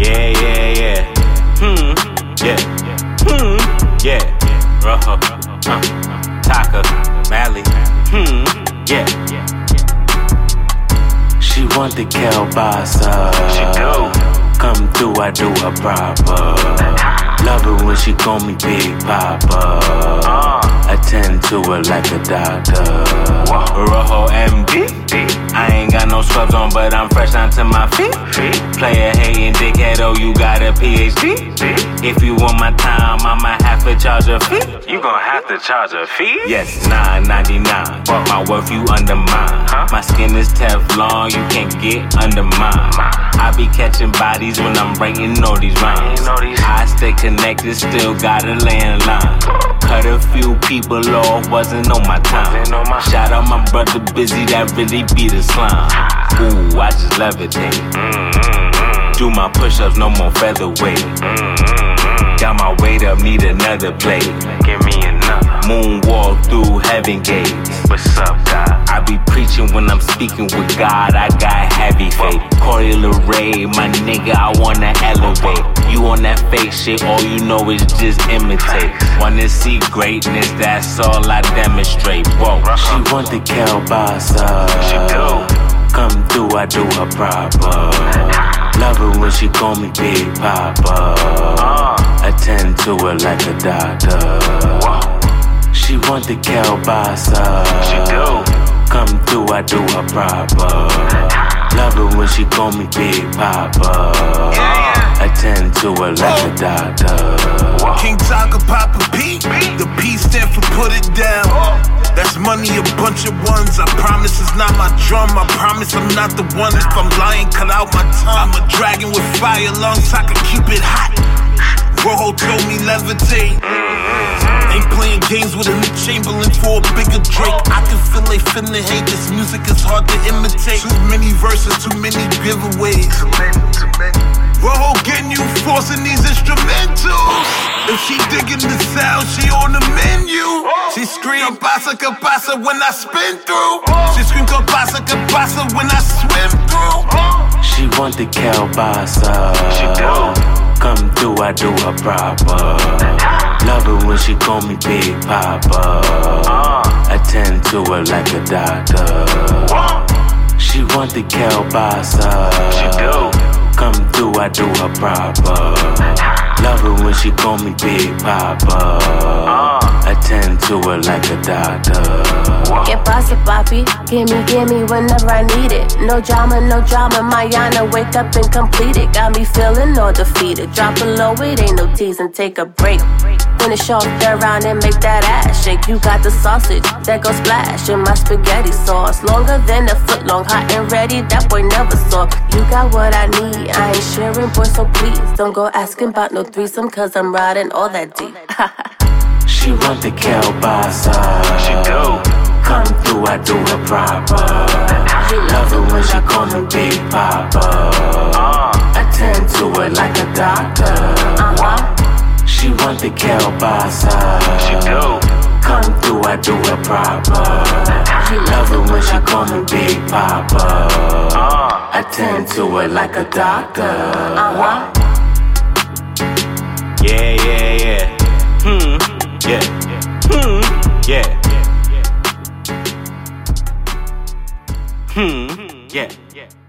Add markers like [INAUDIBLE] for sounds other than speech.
Yeah, yeah, yeah. Hmm, yeah. Hmm, yeah. Rojo, uh, Taka, Mali. Hmm, yeah. She want the kielbasa. She do. Come through, I do her proper. Love it when she call me Big Papa. Uh, Attend to her like a doctor. Rojo MD. Scrubs on, but I'm fresh onto my feet. Player hating dickhead, oh, you got a PhD. If you want my time, I'ma have to charge a fee. you gon' have to charge a fee? Yes, 9.99. But my worth you undermine. Huh? My skin is Teflon, you can't get under mine. I be catching bodies when I'm writing all these rhymes. I stay connected, still got a landline. Cut a few people off, wasn't on my time. On my- Shout out my brother Busy, that really be the slime. Ooh, I just levitate. Mm-hmm. Do my push-ups, no more featherweight. Mm-hmm. Got my weight up, need another plate. Give me another. Moonwalk through heaven gates. What's up, God? I be preaching when I'm speaking with God. I got heavy faith. Corey LeRae, my nigga, I wanna elevate. You on that fake shit, all you know is just imitate. Wanna see greatness, that's all I demonstrate. Whoa, she want the kielbasa. She do. I do her proper. Love her when she call me Big Papa. Attend to her like a doctor. She want the kielbasa. She do. Come through, I do her proper. Love her when she call me Big Papa. Attend to her like a doctor. King Taka Papa of ones. I promise it's not my drum. I promise I'm not the one. If I'm lying, cut out my tongue. I'm a dragon with fire lungs. I can keep it hot. Rojo told me levitate. Ain't playing games with a new Chamberlain for a bigger Drake. I can feel they finna hate. This music is hard to imitate. Too many verses, too many giveaways. Rojo getting you forcing these instrumentals. If she digging the sound, she on the menu. She scream que pasa when I spin through. She scream que pasa when I swim through. She want the kielbasa. She do. Come through, I do her proper. Love her when she call me Big Papa. Uh, Attend to her like a doctor. Uh. She want the kielbasa. She do. Come through, I do her proper. Uh. Love her when she call me Big Papa. Uh. To her like a doctor. Que pase, papi. Gimme, gimme whenever I need it. No drama, no drama. Mayana, wake up and complete it. Got me feeling all defeated. Drop it low, it ain't no teasing. take a break. Finish off the round and make that ass shake. You got the sausage that goes splash in my spaghetti sauce. Longer than a foot long, hot and ready. That boy never saw. You got what I need. I ain't sharing, boy, so please don't go asking about no threesome, cause I'm riding all that deep. [LAUGHS] She want the kielbasa. she do. Come through, I do her proper. Love her when she call me Big Papa. Uh, Attend to her like a doctor. uh-huh. She want the kielbasa. she do. Come through, I do her proper. Love her when she call me Big Papa. Uh, Attend to her like a doctor. Uh-huh. Yeah, yeah, yeah. Hmm, yeah. Hmm, yeah. Hmm, yeah.